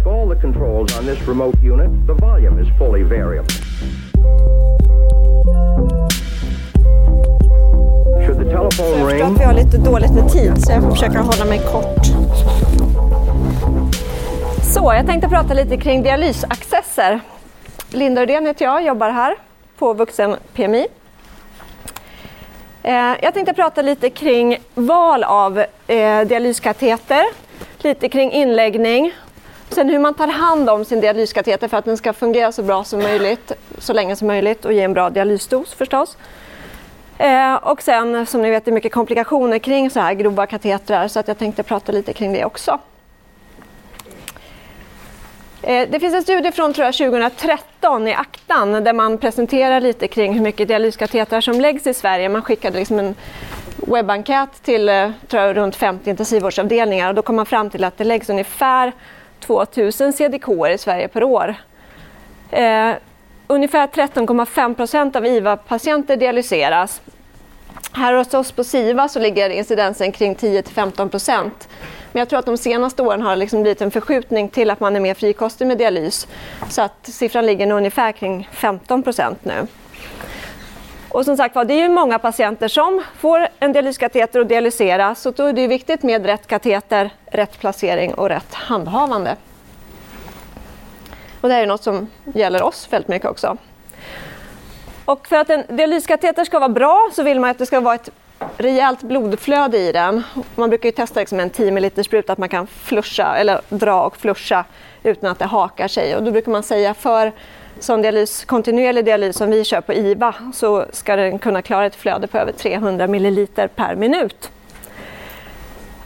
Like all the controls on this remote unit, the volume is fully variable. Should the telephone ring, vi har lite dåligt med tid så jag får försöka hålla mig kort. Så, jag tänkte prata lite kring dialysaccesser. Linda Rydén heter jag, jobbar här på Vuxen PMI. Eh, Jag tänkte prata lite kring val av eh, dialyskateter, lite kring inläggning, sen hur man tar hand om sin dialyskateter för att den ska fungera så bra som möjligt, så länge som möjligt och ge en bra dialysdos förstås. Eh, och sen som ni vet det är mycket komplikationer kring så här grova katetrar så att jag tänkte prata lite kring det också. Eh, Det finns en studie från tror jag, 2013 i Aktan där man presenterar lite kring hur mycket dialyskatetrar som läggs i Sverige. Man skickade liksom en webbenkät till eh, tror jag, runt 50 intensivvårdsavdelningar och då kom man fram till att det läggs ungefär 2000 cdk i Sverige per år. Eh, ungefär 13,5 procent av IVA-patienter dialyseras. Här hos oss på SIVA så ligger incidensen kring 10-15 procent. Men jag tror att de senaste åren har det liksom blivit en förskjutning till att man är mer frikostig med dialys. Så att siffran ligger nog ungefär kring 15 procent nu. Och som sagt var, det är ju många patienter som får en dialyskateter och dialyseras. Så då är det viktigt med rätt kateter, rätt placering och rätt handhavande. Och det här är något som gäller oss väldigt mycket också. Och för att en dialyskateter ska vara bra så vill man att det ska vara ett rejält blodflöde i den. Man brukar ju testa liksom en 10 ml spruta att man kan flusha eller dra och flusha utan att det hakar sig. Och då brukar man säga för sån dialys, kontinuerlig dialys som vi kör på IVA så ska den kunna klara ett flöde på över 300 ml per minut.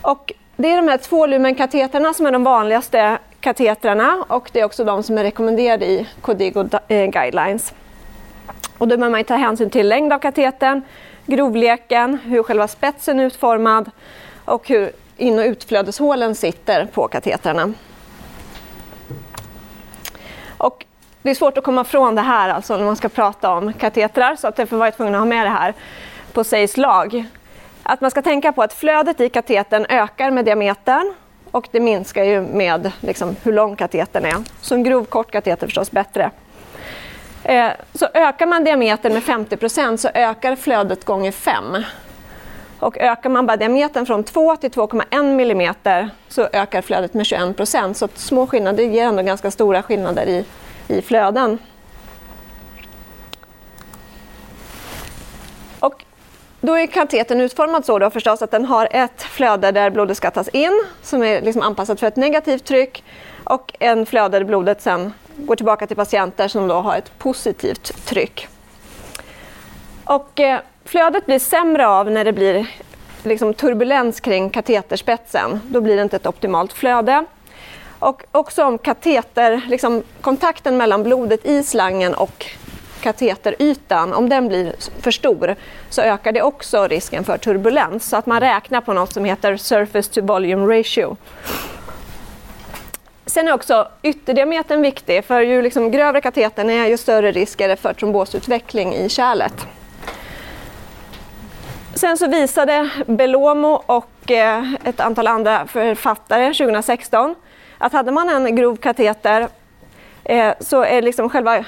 Och det är de här tvålumenkateterna som är de vanligaste katetrarna och det är också de som är rekommenderade i Codigo eh, guidelines. Och då behöver man ta hänsyn till längd av katetern, grovleken, hur själva spetsen är utformad och hur in och utflödeshålen sitter på katetrarna. Och det är svårt att komma från det här alltså när man ska prata om katetrar så att jag tvungen att ha med det här på Seys lag. Att man ska tänka på att flödet i katetern ökar med diametern och det minskar ju med liksom, hur lång katetern är. Så en grov kort kateter är förstås bättre. Eh, så ökar man diametern med 50% så ökar flödet gånger 5. Och ökar man bara diametern från 2 till 2,1 mm så ökar flödet med 21 Så små skillnader ger ändå ganska stora skillnader i, i flöden. Och då är katetern utformad så då förstås att den har ett flöde där blodet ska tas in som är liksom anpassat för ett negativt tryck och en flöde där blodet sen går tillbaka till patienter som då har ett positivt tryck. Och, eh, flödet blir sämre av när det blir liksom, turbulens kring kateterspetsen. Då blir det inte ett optimalt flöde. Och också om kateter, liksom, kontakten mellan blodet i slangen och kateterytan, om den blir för stor så ökar det också risken för turbulens. Så att man räknar på något som heter surface to volume ratio. Sen är också ytterdiametern viktig, för ju liksom grövre katetern är, ju större risk är det för trombosutveckling i kärlet. Sen så visade Belomo och eh, ett antal andra författare 2016 att hade man en grov kateter eh, så är liksom själva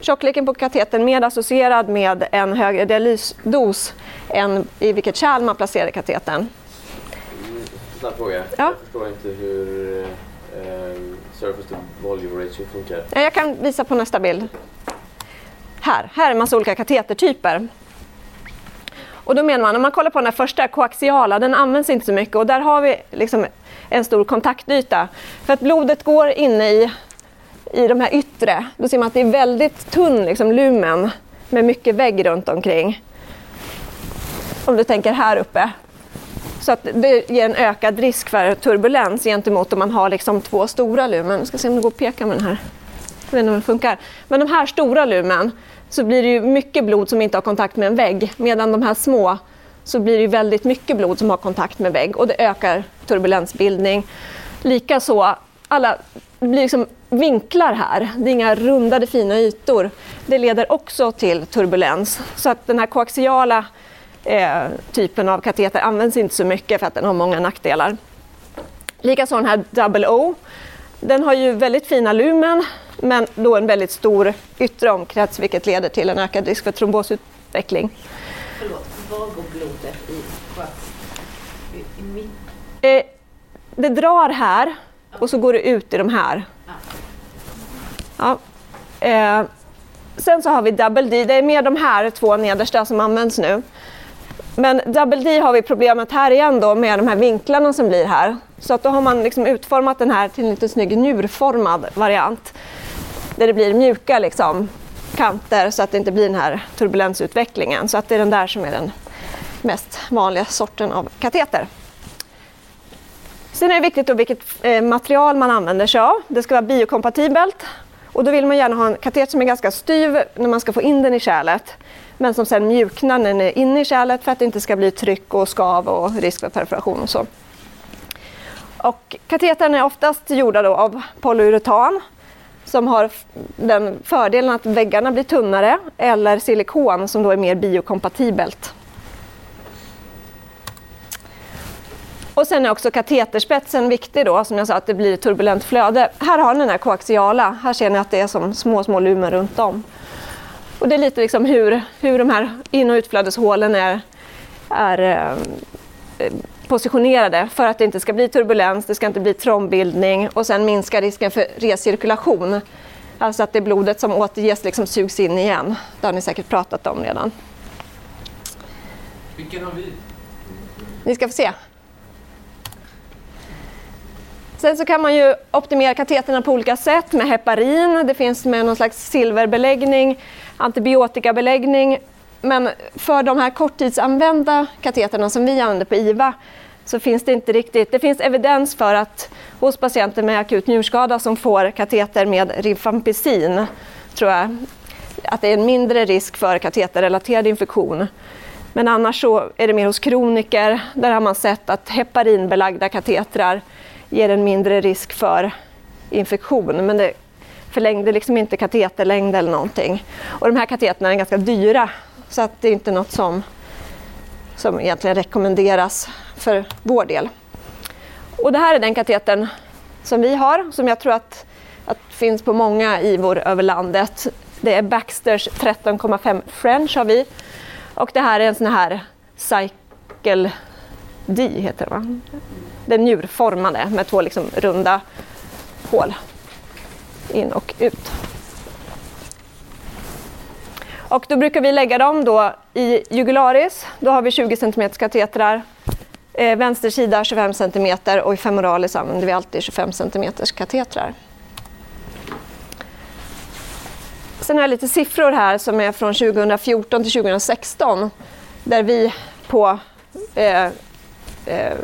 tjockleken på katetern mer associerad med en högre dialysdos än i vilket kärl man placerar katetern. Snabb fråga. Ja. Jag förstår inte hur eh, surface to volume ratio funkar. Ja, Jag kan visa på nästa bild. Här, här är en massa olika katetertyper. Och då menar man, om man kollar på den här första koaxiala, den används inte så mycket och där har vi liksom en stor kontaktyta. För att blodet går inne i, i de här yttre, då ser man att det är väldigt tunn liksom, lumen med mycket vägg runt omkring. Om du tänker här uppe. Så att det ger en ökad risk för turbulens gentemot om man har liksom två stora lumen. Jag ska se om det går att peka med den här. Jag vet inte om det funkar. Men de här stora lumen så blir det ju mycket blod som inte har kontakt med en vägg. Medan de här små så blir det ju väldigt mycket blod som har kontakt med vägg och det ökar turbulensbildning. Likaså, alla, det blir liksom vinklar här. Det är inga rundade fina ytor. Det leder också till turbulens. Så att den här koaxiala eh, typen av kateter används inte så mycket för att den har många nackdelar. Likaså den här double O. den har ju väldigt fina lumen men då en väldigt stor yttre omkrets vilket leder till en ökad risk för trombosutveckling. Förlåt, var går blodet i mitt... Eh, det drar här och så går det ut i de här. Ja. Eh, sen så har vi double D, det är mer de här två nedersta som används nu. Men double D har vi problemet här igen då med de här vinklarna som blir här. Så att då har man liksom utformat den här till en lite snygg njurformad variant. Där det blir mjuka liksom, kanter så att det inte blir den här turbulensutvecklingen. Så att det är den där som är den mest vanliga sorten av kateter. Sen är det viktigt då vilket eh, material man använder sig av. Det ska vara biokompatibelt och då vill man gärna ha en katet som är ganska styv när man ska få in den i kärlet men som sen mjuknar när den är inne i kärlet för att det inte ska bli tryck och skav och risk för perforation och så. Och katetern är oftast gjorda då av polyuretan som har den fördelen att väggarna blir tunnare eller silikon som då är mer biokompatibelt. Och sen är också kateterspetsen viktig då, som jag sa att det blir turbulent flöde. Här har ni den här koaxiala, här ser ni att det är som små, små lumen runt om. Och det är lite liksom hur, hur de här in och utflödeshålen är, är eh, positionerade för att det inte ska bli turbulens, det ska inte bli trombildning och sen minska risken för recirkulation. Alltså att det blodet som återges liksom sugs in igen. Det har ni säkert pratat om redan. Vilken har vi? Ni ska få se. Sen så kan man ju optimera kateterna på olika sätt med heparin. Det finns med någon slags silverbeläggning, antibiotikabeläggning. Men för de här korttidsanvända kateterna som vi använder på IVA så finns det inte riktigt. Det finns evidens för att hos patienter med akut njurskada som får kateter med rifampicin tror jag att det är en mindre risk för kateterrelaterad infektion. Men annars så är det mer hos kroniker. Där har man sett att heparinbelagda katetrar ger en mindre risk för infektion. Men det förlängde liksom inte kateterlängd eller någonting. Och de här kateterna är ganska dyra så att det är inte något som, som egentligen rekommenderas för vår del. Och det här är den katetern som vi har, som jag tror att, att finns på många IVOR över landet. Det är Baxters 13,5 French har vi. Och det här är en sån här Cycle D heter det va? Den njurformade med två liksom runda hål in och ut. Och då brukar vi lägga dem då i jugularis. Då har vi 20 cm katetrar. Eh, vänster sida 25 cm och i femoralis använder vi alltid 25 cm katetrar. Sen har jag lite siffror här som är från 2014 till 2016 där vi på eh, eh,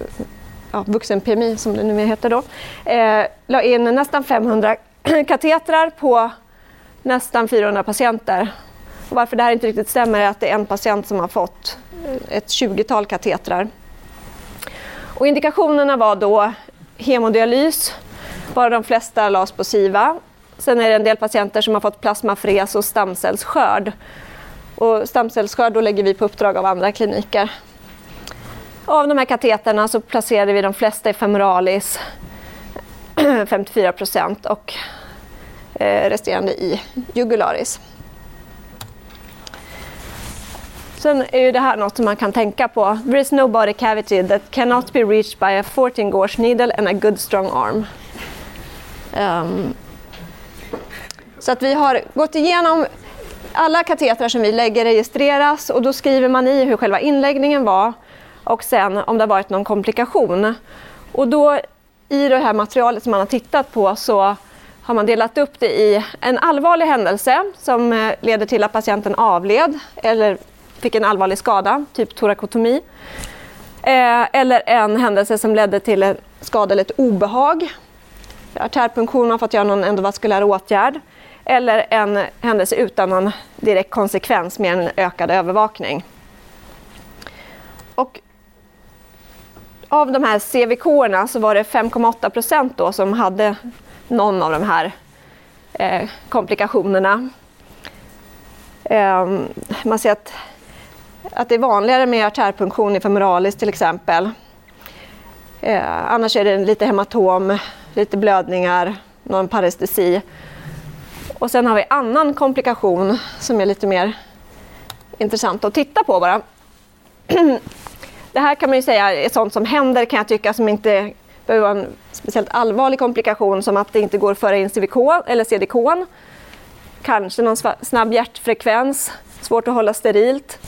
ja, vuxen-PMI som det numera heter då, eh, la in nästan 500 katetrar på nästan 400 patienter. Och varför det här inte riktigt stämmer är att det är en patient som har fått eh, ett 20-tal katetrar. Och indikationerna var då hemodialys, bara de flesta lades på SIVA. Sen är det en del patienter som har fått plasmafres och stamcellsskörd. Och stamcellsskörd då lägger vi på uppdrag av andra kliniker. Av de här kateterna så placerade vi de flesta i femoralis, 54 procent, och eh, resterande i jugularis. Sen är ju det här något som man kan tänka på. There is no body cavity that cannot be reached by a 14 gauge needle and a good strong arm. Um, så att vi har gått igenom alla katetrar som vi lägger registreras och då skriver man i hur själva inläggningen var och sen om det har varit någon komplikation. Och då i det här materialet som man har tittat på så har man delat upp det i en allvarlig händelse som eh, leder till att patienten avled eller fick en allvarlig skada, typ torakotomi. Eh, eller en händelse som ledde till en skada eller ett obehag. Artärpunktion har fått göra någon endovaskulär åtgärd. Eller en händelse utan någon direkt konsekvens med en ökad övervakning. Och av de här CVK så var det 5,8 procent som hade någon av de här eh, komplikationerna. Eh, man ser att, att det är vanligare med artärpunktion i femoralis till exempel. Eh, annars är det lite hematom, lite blödningar, någon parestesi. Och sen har vi annan komplikation som är lite mer intressant att titta på bara. Det här kan man ju säga är sånt som händer kan jag tycka som inte behöver vara en speciellt allvarlig komplikation som att det inte går att föra in CVK eller CDK. Kanske någon snabb hjärtfrekvens, svårt att hålla sterilt.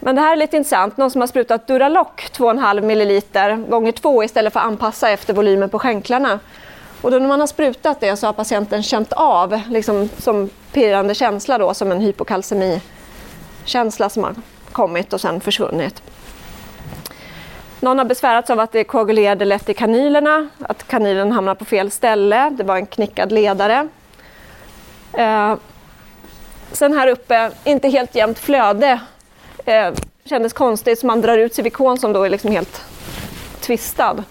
Men det här är lite intressant. Någon som har sprutat Duraloc 2,5 ml gånger 2 istället för att anpassa efter volymen på skänklarna. Och då när man har sprutat det så har patienten känt av liksom som pirrande känsla då, som en hypokalcemi-känsla som har kommit och sen försvunnit. Någon har besvärats av att det koagulerade lätt i kanylerna, att kanylen hamnade på fel ställe, det var en knickad ledare. Eh, sen här uppe, inte helt jämnt flöde. Eh, kändes konstigt, så man drar ut civikon som då är liksom helt tvistad.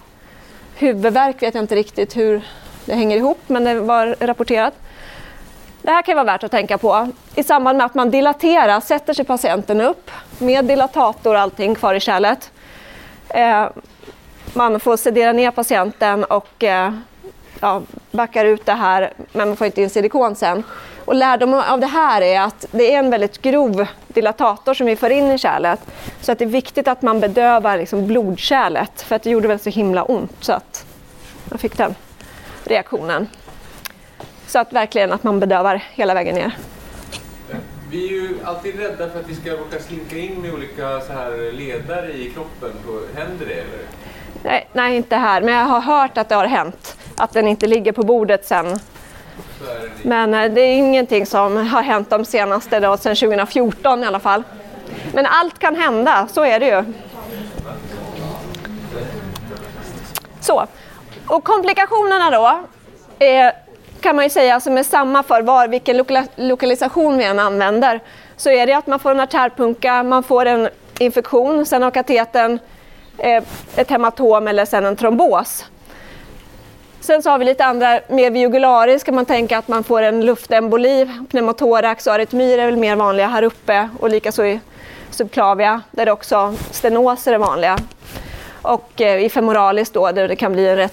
Huvudvärk vet jag inte riktigt hur det hänger ihop, men det var rapporterat. Det här kan vara värt att tänka på. I samband med att man dilaterar sätter sig patienten upp med dilatator och allting kvar i kärlet. Eh, man får sedera ner patienten och eh, ja, backar ut det här, men man får inte in silikon sen. Och lärdomen av det här är att det är en väldigt grov dilatator som vi för in i kärlet. Så att det är viktigt att man bedövar liksom blodkärlet, för att det gjorde väl så himla ont så att man fick den reaktionen. Så att verkligen att man bedövar hela vägen ner. Vi är ju alltid rädda för att vi ska råka slinka in med olika så här ledare i kroppen. Händer det eller? Nej, nej, inte här, men jag har hört att det har hänt. Att den inte ligger på bordet sen. Men eh, det är ingenting som har hänt de senaste, då, sedan 2014 i alla fall. Men allt kan hända, så är det ju. Så, och komplikationerna då är, kan man ju säga alltså som är samma för var, vilken loka, lokalisation vi än använder. Så är det att man får en artärpunka, man får en infektion, sen har kateten eh, ett hematom eller sen en trombos. Sen så har vi lite andra, mer viogularis kan man tänka att man får en luftemboli, pneumotorax och arytmyr är väl mer vanliga här uppe och likaså i subclavia där också stenoser är vanliga. Och eh, i femoralis då där det kan bli en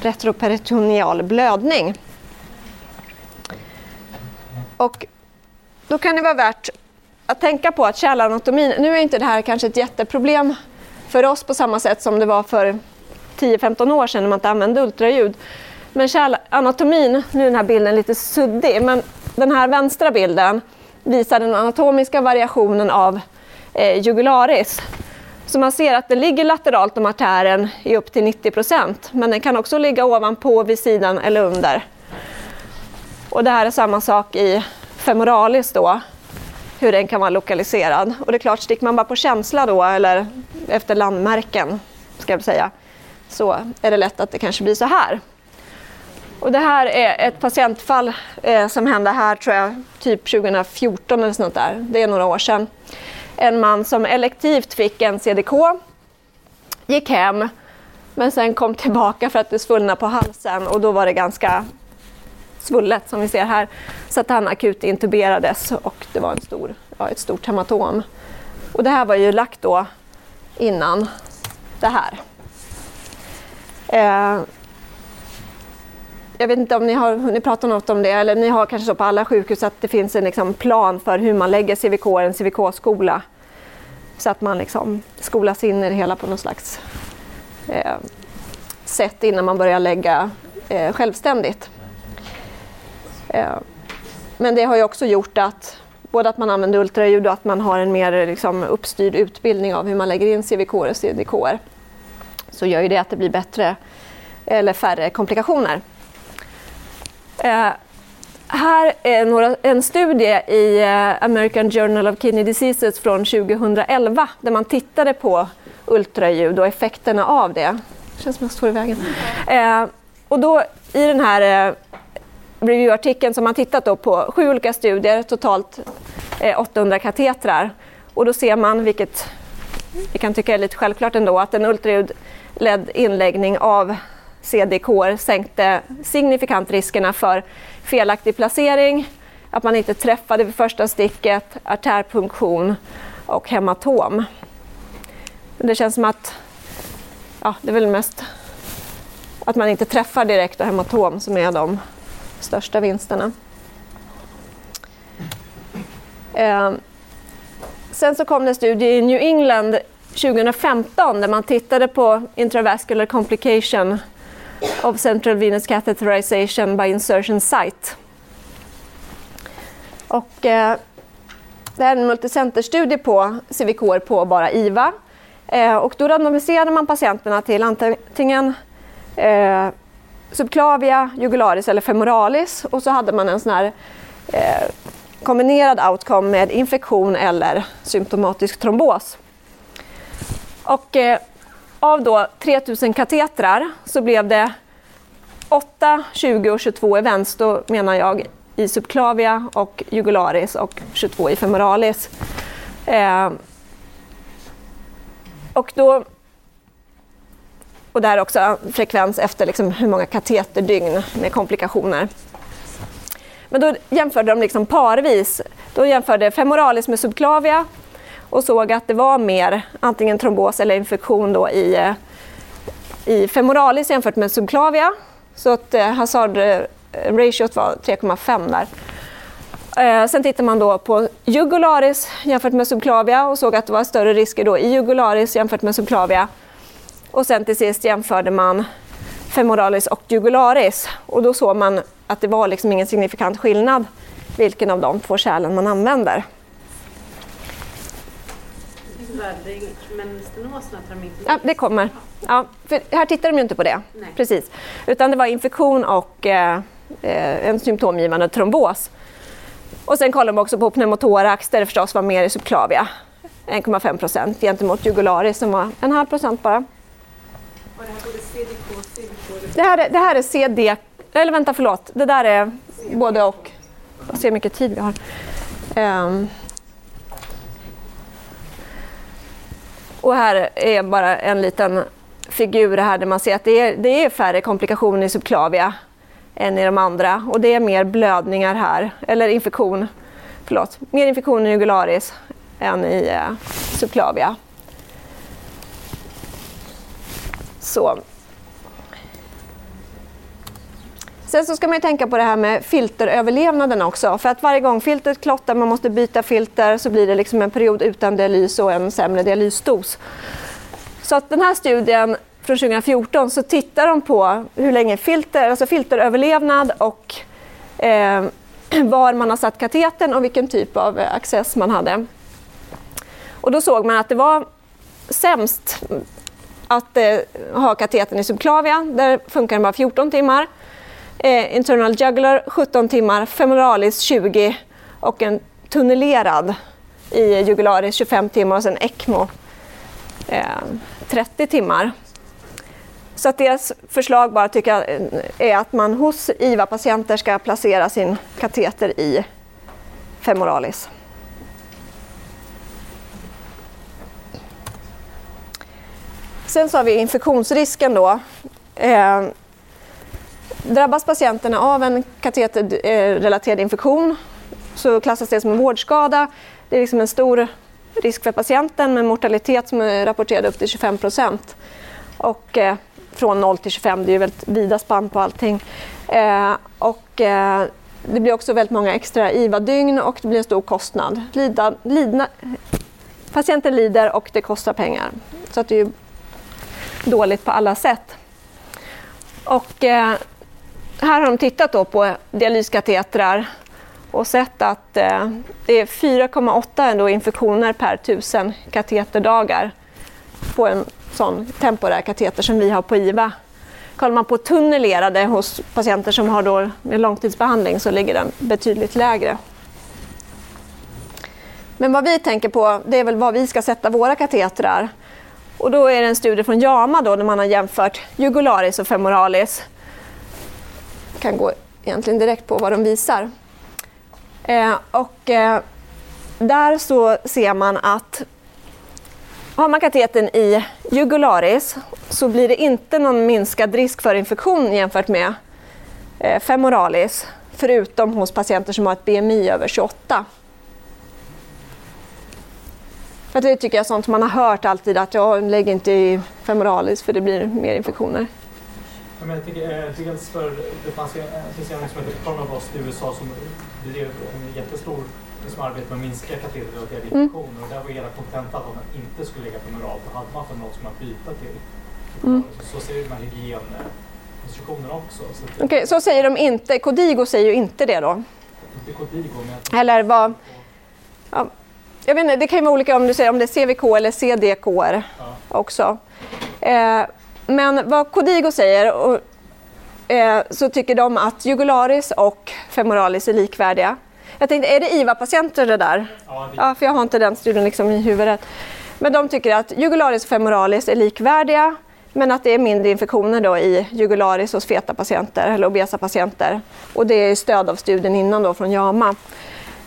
retroperitoneal blödning. Och då kan det vara värt att tänka på att kärlanatomin, nu är inte det här kanske ett jätteproblem för oss på samma sätt som det var för 10-15 år sedan när man inte använde ultraljud. Men kärlanatomin, nu är den här bilden lite suddig, men den här vänstra bilden visar den anatomiska variationen av eh, jugularis. Så man ser att den ligger lateralt om artären i upp till 90 procent, men den kan också ligga ovanpå, vid sidan eller under. Och det här är samma sak i femoralis då, hur den kan vara lokaliserad. Och det är klart, sticker man bara på känsla då, eller efter landmärken, ska jag säga, så är det lätt att det kanske blir så här. Och det här är ett patientfall eh, som hände här, tror jag, typ 2014 eller sånt där. Det är några år sedan. En man som elektivt fick en CDK, gick hem, men sen kom tillbaka för att det svullnade på halsen och då var det ganska svullet som vi ser här. Så att han akut intuberades och det var en stor, ja, ett stort hematom. Och det här var ju lagt då innan det här. Eh, jag vet inte om ni har hunnit prata något om det, eller ni har kanske så på alla sjukhus att det finns en liksom plan för hur man lägger CVK, en CVK-skola. Så att man liksom skolas in i det hela på något slags eh, sätt innan man börjar lägga eh, självständigt. Eh, men det har ju också gjort att både att man använder ultraljud och att man har en mer liksom, uppstyrd utbildning av hur man lägger in CVK och CDK så gör ju det att det blir bättre eller färre komplikationer. Eh, här är några, en studie i eh, American Journal of Kidney Diseases från 2011 där man tittade på ultraljud och effekterna av det. Det känns som jag står i vägen. Eh, och då i den här eh, reviewartikeln har man tittat då på sju olika studier, totalt eh, 800 katetrar. Och då ser man, vilket vi kan tycka är lite självklart ändå, att en ultraljudledd inläggning av CDK sänkte signifikant riskerna för felaktig placering, att man inte träffade vid första sticket, artärpunktion och hematom. Det känns som att ja, det är väl mest att man inte träffar direkt och hematom som är de största vinsterna. Eh, sen så kom det en studie i New England 2015 där man tittade på intravascular complication of central venous catheterization by insertion site. Och, eh, det här är en multicenterstudie på CVK på bara IVA. Eh, och då randomiserade man patienterna till antingen eh, subclavia, jugularis eller femoralis och så hade man en sån här eh, kombinerad outcome med infektion eller symptomatisk trombos. Och, eh, av då 3000 katetrar så blev det 8, 20 och 22 events, då menar jag i subclavia och jugularis och 22 i femoralis. Eh, och då och där också frekvens efter liksom hur många kateterdygn med komplikationer. Men då jämförde de liksom parvis. Då jämförde femoralis med subclavia och såg att det var mer antingen trombos eller infektion då i, eh, i femoralis jämfört med subclavia. Så att eh, hazardratiot eh, var 3,5 där. Sen tittar man då på jugularis jämfört med subclavia och såg att det var större risker då i jugularis jämfört med subclavia. Och sen till sist jämförde man femoralis och jugularis och då såg man att det var liksom ingen signifikant skillnad vilken av de två kärlen man använder. Men stenoserna tar de inte Ja, det kommer. Ja, för här tittar de ju inte på det. Nej. Precis. Utan det var infektion och eh, eh, en symptomgivande trombos. Och sen kollade de också på pneumotorax där det förstås var mer i subclavia. 1,5 procent gentemot jugularis som var en halv procent bara. Var det här både CDK och CVK? Det här, är, det här är CD... Eller vänta, förlåt. Det där är både och. Jag ser hur mycket tid vi har. Ehm. Och här är bara en liten figur här där man ser att det är, det är färre komplikationer i subclavia än i de andra. Och det är mer blödningar här, eller infektion. Förlåt, mer infektion i jugularis än i eh, subclavia. Så. Sen så ska man ju tänka på det här med filteröverlevnaden också. För att varje gång filtret klottar, man måste byta filter, så blir det liksom en period utan dialys och en sämre dialysdos. Så att den här studien från 2014 så tittar de på hur länge filter, alltså filteröverlevnad och eh, var man har satt katetern och vilken typ av eh, access man hade. Och då såg man att det var sämst att eh, ha katetern i subklavia. Där funkar den bara 14 timmar. Eh, internal jugular 17 timmar, femoralis 20 och en tunnelerad i jugularis 25 timmar och sen ECMO eh, 30 timmar. Så att deras förslag bara tycker jag eh, är att man hos IVA-patienter ska placera sin kateter i femoralis. Sen så har vi infektionsrisken då. Eh, drabbas patienterna av en kateterrelaterad infektion så klassas det som en vårdskada. Det är liksom en stor risk för patienten med mortalitet som är rapporterad upp till 25 procent. Och eh, från 0 till 25, det är ju väldigt vida spann på allting. Eh, och, eh, det blir också väldigt många extra IVA-dygn och det blir en stor kostnad. Lida, lidna, patienten lider och det kostar pengar. Så att det är ju dåligt på alla sätt. Och, eh, här har de tittat då på dialyskatetrar och sett att eh, det är 4,8 ändå infektioner per 1000 kateterdagar på en sån temporär kateter som vi har på IVA. Kollar man på tunnelerade hos patienter som har då med långtidsbehandling så ligger den betydligt lägre. Men vad vi tänker på det är väl var vi ska sätta våra katetrar. Och då är det en studie från JAMA då, där man har jämfört jugularis och femoralis. Kan gå egentligen direkt på vad de visar. Eh, och, eh, där så ser man att har man katetern i jugularis så blir det inte någon minskad risk för infektion jämfört med eh, femoralis, förutom hos patienter som har ett BMI över 28. För det tycker jag är sånt man har hört alltid att jag lägger inte i femoralis för det blir mer infektioner. Ja, men jag tycker, eh, dels för det fanns en som heter Pronovost i USA som bedrev en jättestor liksom, arbete med att minska kateterrelaterade Mm. infektioner. Och där var hela kontenta att man inte skulle lägga femoral då hade man femoral som man byta till. Mm. Så, så ser de här också. Okej, så säger de inte. Kodigo säger ju inte det då. Inte Codigo, men Eller vad... Ja, jag vet inte, det kan ju vara olika om du säger om det är CVK eller CDKR Ja. också. Eh, men vad Kodigo säger och, eh, så tycker de att jugularis och femoralis är likvärdiga. Jag tänkte, är det IVA-patienter det där? Ja, det, Ja, för jag har inte den studien liksom i huvudet. Men de tycker att jugularis och femoralis är likvärdiga men att det är mindre infektioner då i jugularis hos feta patienter eller obesa patienter. Och det är stöd av studien innan då från JAMA.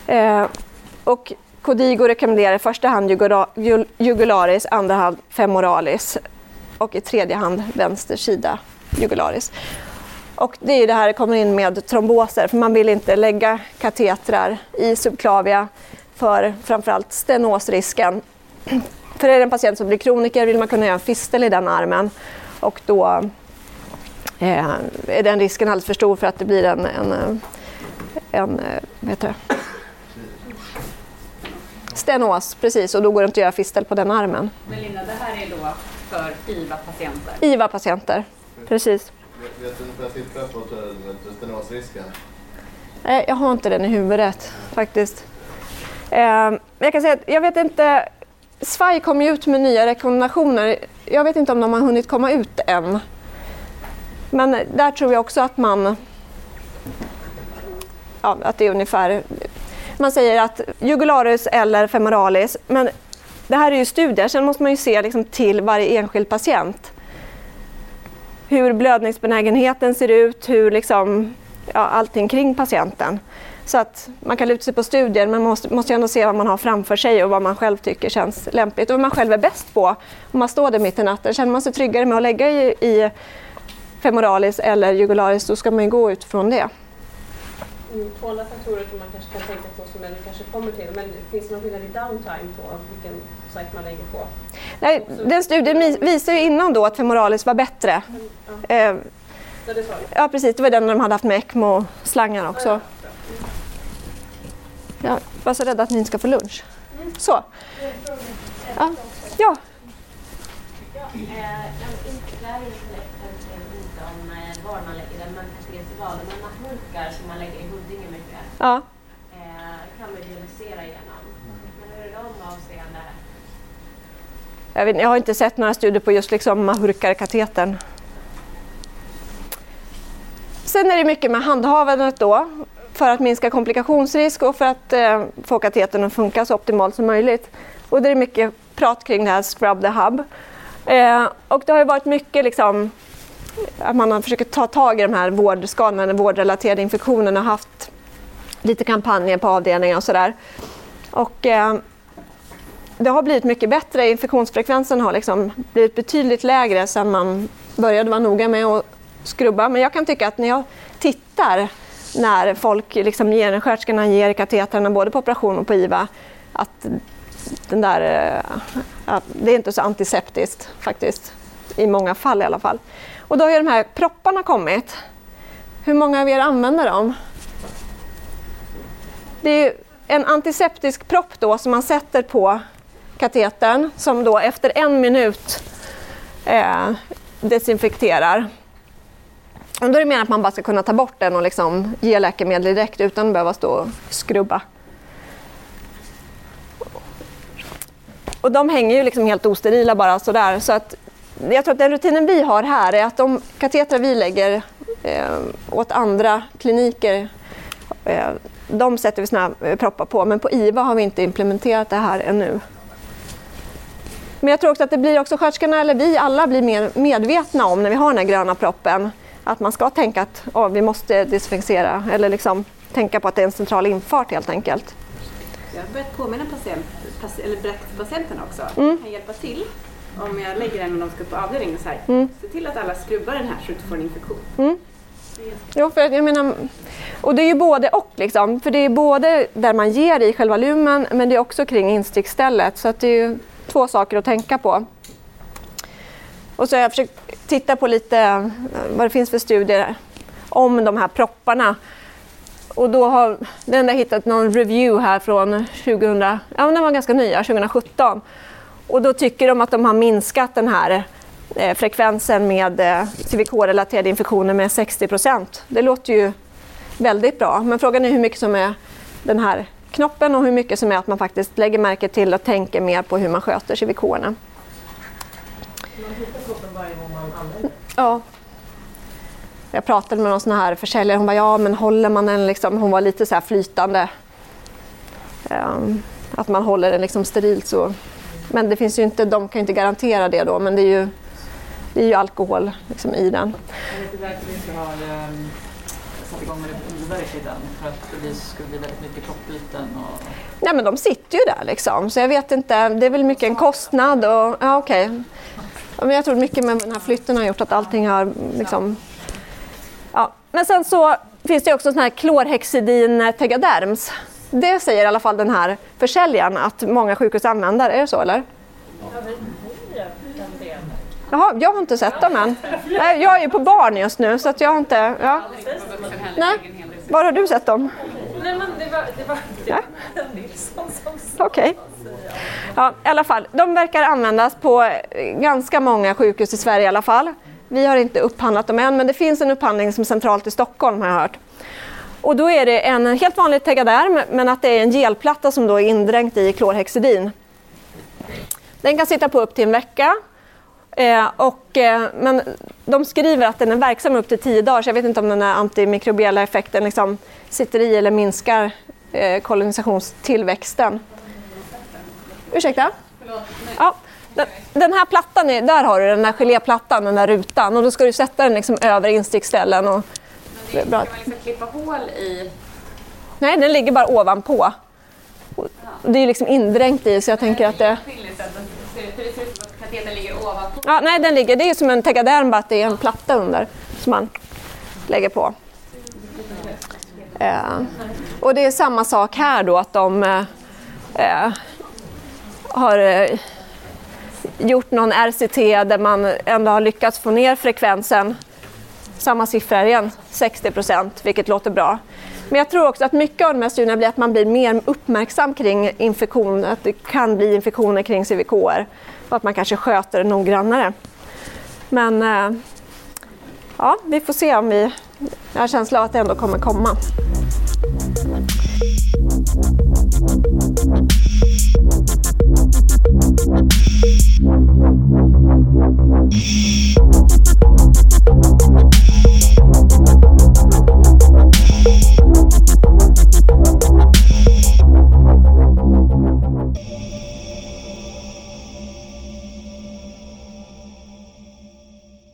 Eh, och Codigo rekommenderar i första hand jugularis, andra hand femoralis och i tredje hand vänster sida jugularis. Och det är det här det kommer in med tromboser, för man vill inte lägga katetrar i subklavia för framförallt stenosrisken. För är det en patient som blir kroniker vill man kunna göra en fistel i den armen och då eh, är den risken alldeles för stor för att det blir en, en, eh, en eh, vad heter det? stenos, precis, och då går det inte att göra fistel på den armen. Men Linda, det här är då för IVA-patienter. IVA-patienter, precis. Vet du ungefär siffran på stenosrisken? Nej, jag har inte den i huvudet faktiskt. Eh, jag kan säga att jag vet inte. SVAI kom ju ut med nya rekommendationer. Jag vet inte om de har hunnit komma ut än. Men där tror jag också att man... Ja, att det är ungefär... Man säger att jugularis eller femoralis. Men det här är ju studier, sen måste man ju se liksom till varje enskild patient. Hur blödningsbenägenheten ser ut, hur liksom, ja, allting kring patienten. Så att man kan luta sig på studier men man måste, måste ju ändå se vad man har framför sig och vad man själv tycker känns lämpligt och vad man själv är bäst på. Om man står där mitt i natten, känner man sig tryggare med att lägga i, i femoralis eller jugularis då ska man ju gå utifrån det. Mm, Två andra faktorer som man kanske kan tänka på som vi kanske kommer till. Men finns det någon skillnad i downtime på vilken sajt man lägger på? Nej, den studien visar ju innan då att femoralis var bättre. Ja, Eh, sa du. ja precis, det var den de hade haft med ECMO-slangar också. Jag var så rädd att ni inte ska få lunch. Så. Ja. ja. Ja, eh, jag inte, det här är inte, kanske inte om eh, var man lägger den, men kanske intervall. Men nattmulkar som man lägger i Huddinge mycket ja. eh, kan man dialysera igenom. Men hur är de avseende? Jag, vet, jag har inte sett några studier på just liksom mahurkarkatetern. Sen är det mycket med handhavandet då för att minska komplikationsrisk och för att eh, få katetern att funka så optimalt som möjligt. Och det är mycket prat kring det här Scrub the Hub. Eh, och det har ju varit mycket liksom, att man har försökt ta tag i de här vårdskadorna, den vårdrelaterade infektionerna och haft lite kampanjer på avdelningar och sådär. Och, eh, det har blivit mycket bättre. Infektionsfrekvensen har liksom blivit betydligt lägre sedan man började vara noga med att skrubba. Men jag kan tycka att när jag tittar när folk liksom ger, sköterskorna ger kateterna både på operation och på IVA, att den där, eh, ja, det är inte så antiseptiskt faktiskt. I många fall i alla fall. Och då har ju de här propparna kommit. Hur många av er använder dem? Det är ju en antiseptisk propp då som man sätter på katetern som då efter en minut eh, desinfekterar. Och då är det meningen att man bara ska kunna ta bort den och liksom ge läkemedel direkt utan att behöva stå och skrubba. Och de hänger ju liksom helt osterila bara sådär. Så att jag tror att den rutinen vi har här är att de katetrar vi lägger eh, åt andra kliniker eh, de sätter vi såna här eh, proppar på, men på IVA har vi inte implementerat det här ännu. Men jag tror också att det blir också sköterskorna, eller vi alla blir mer medvetna om när vi har den här gröna proppen, att man ska tänka att oh, vi måste desinficera eller liksom tänka på att det är en central infart helt enkelt. Jag har börjat påminna patient, eller berätta för patienterna också. Mm. Jag kan hjälpa till om jag lägger den och de ska på avdelningen så här. Mm. Se till att alla skrubbar den här så du inte får en infektion. Mm. Jo, för att jag menar, och det är ju både och. Liksom, för det är både där man ger i själva lumen men det är också kring instickstället. Så att det är ju två saker att tänka på. Och så har jag försökt titta på lite eh, vad det finns för studier om de här propparna. Och då har den där hittat någon review här från 2000, ja den var ganska nya, 2017. Och då tycker de att de har minskat den här eh, frekvensen med eh, CVK-relaterade infektioner med 60 procent. Det låter ju väldigt bra, men frågan är hur mycket som är den här knoppen och hur mycket som är att man faktiskt lägger märke till och tänker mer på hur man sköter CVK-erna. Man hittar kroppen varje gång man använder Ja. Jag pratade med någon sån här försäljare, hon bara ja men håller man den liksom, hon var lite så här flytande. Ehm, att man håller den liksom sterilt så. Men det finns ju inte, de kan ju inte garantera det då men det är ju, det är ju alkohol liksom i den. Jag vet inte därför vi inte har um, satt igång med det biverk i den för att det skulle bli väldigt mycket kroppbyten och Nej men de sitter ju där liksom så jag vet inte, det är väl mycket en kostnad och ja okej. Ja, men jag tror mycket med den här flytten har gjort att allting har liksom... Ja. Men sen så finns det också sån här klorhexidin tegaderms. Det säger i alla fall den här försäljaren att många sjukhus använder. Är det så eller? Jaha, jag har inte sett dem än. Nej, Jag är ju på barn just nu så att jag har inte... Ja. Nej. Var har du sett dem? Nej men det var, det var, Ja. Nilsson som Okej. Ja, i alla fall. De verkar användas på eh, ganska många sjukhus i Sverige i alla fall. Vi har inte upphandlat dem än, men det finns en upphandling som är centralt i Stockholm har jag hört. Och då är det en helt vanlig Tegaderm, men att det är en gelplatta som då är indränkt i klorhexidin. Den kan sitta på upp till en vecka. Eh, och, eh, men de skriver att den är verksam upp till 10 dagar, så jag vet inte om den här antimikrobiella effekten liksom sitter i eller minskar eh, kolonisationstillväxten. Ursäkta? Ja. Den, den här plattan, är, där har du den där geléplattan, den där rutan. Och då ska du sätta den liksom över instickställen. Och, det är bra. Kan man liksom klippa hål i... Nej, den ligger bara ovanpå. Och Det är liksom indränkt i, så jag tänker att det... Skiljer det ligger ovanpå. Ja, nej, den ligger. Det är som en tegaderm, bara att det är en platta under som man lägger på. Eh, och det är samma sak här då, att de eh, eh har eh, gjort någon RCT där man ändå har lyckats få ner frekvensen. Samma siffra igen, 60 procent, vilket låter bra. Men jag tror också att mycket av de här studierna blir att man blir mer uppmärksam kring infektion, att det kan bli infektioner kring CVKR och att man kanske sköter det noggrannare. Men eh, ja, vi får se om vi... Jag har känsla av att det ändå kommer komma.